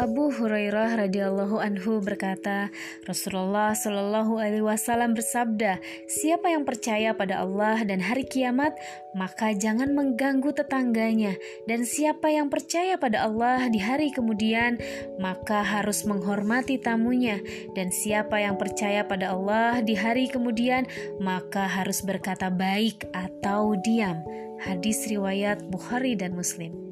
Abu Hurairah radhiyallahu anhu berkata, Rasulullah shallallahu alaihi wasallam bersabda, "Siapa yang percaya pada Allah dan hari kiamat, maka jangan mengganggu tetangganya, dan siapa yang percaya pada Allah di hari kemudian, maka harus menghormati tamunya, dan siapa yang percaya pada Allah di hari kemudian, maka harus berkata baik atau diam." Hadis riwayat Bukhari dan Muslim.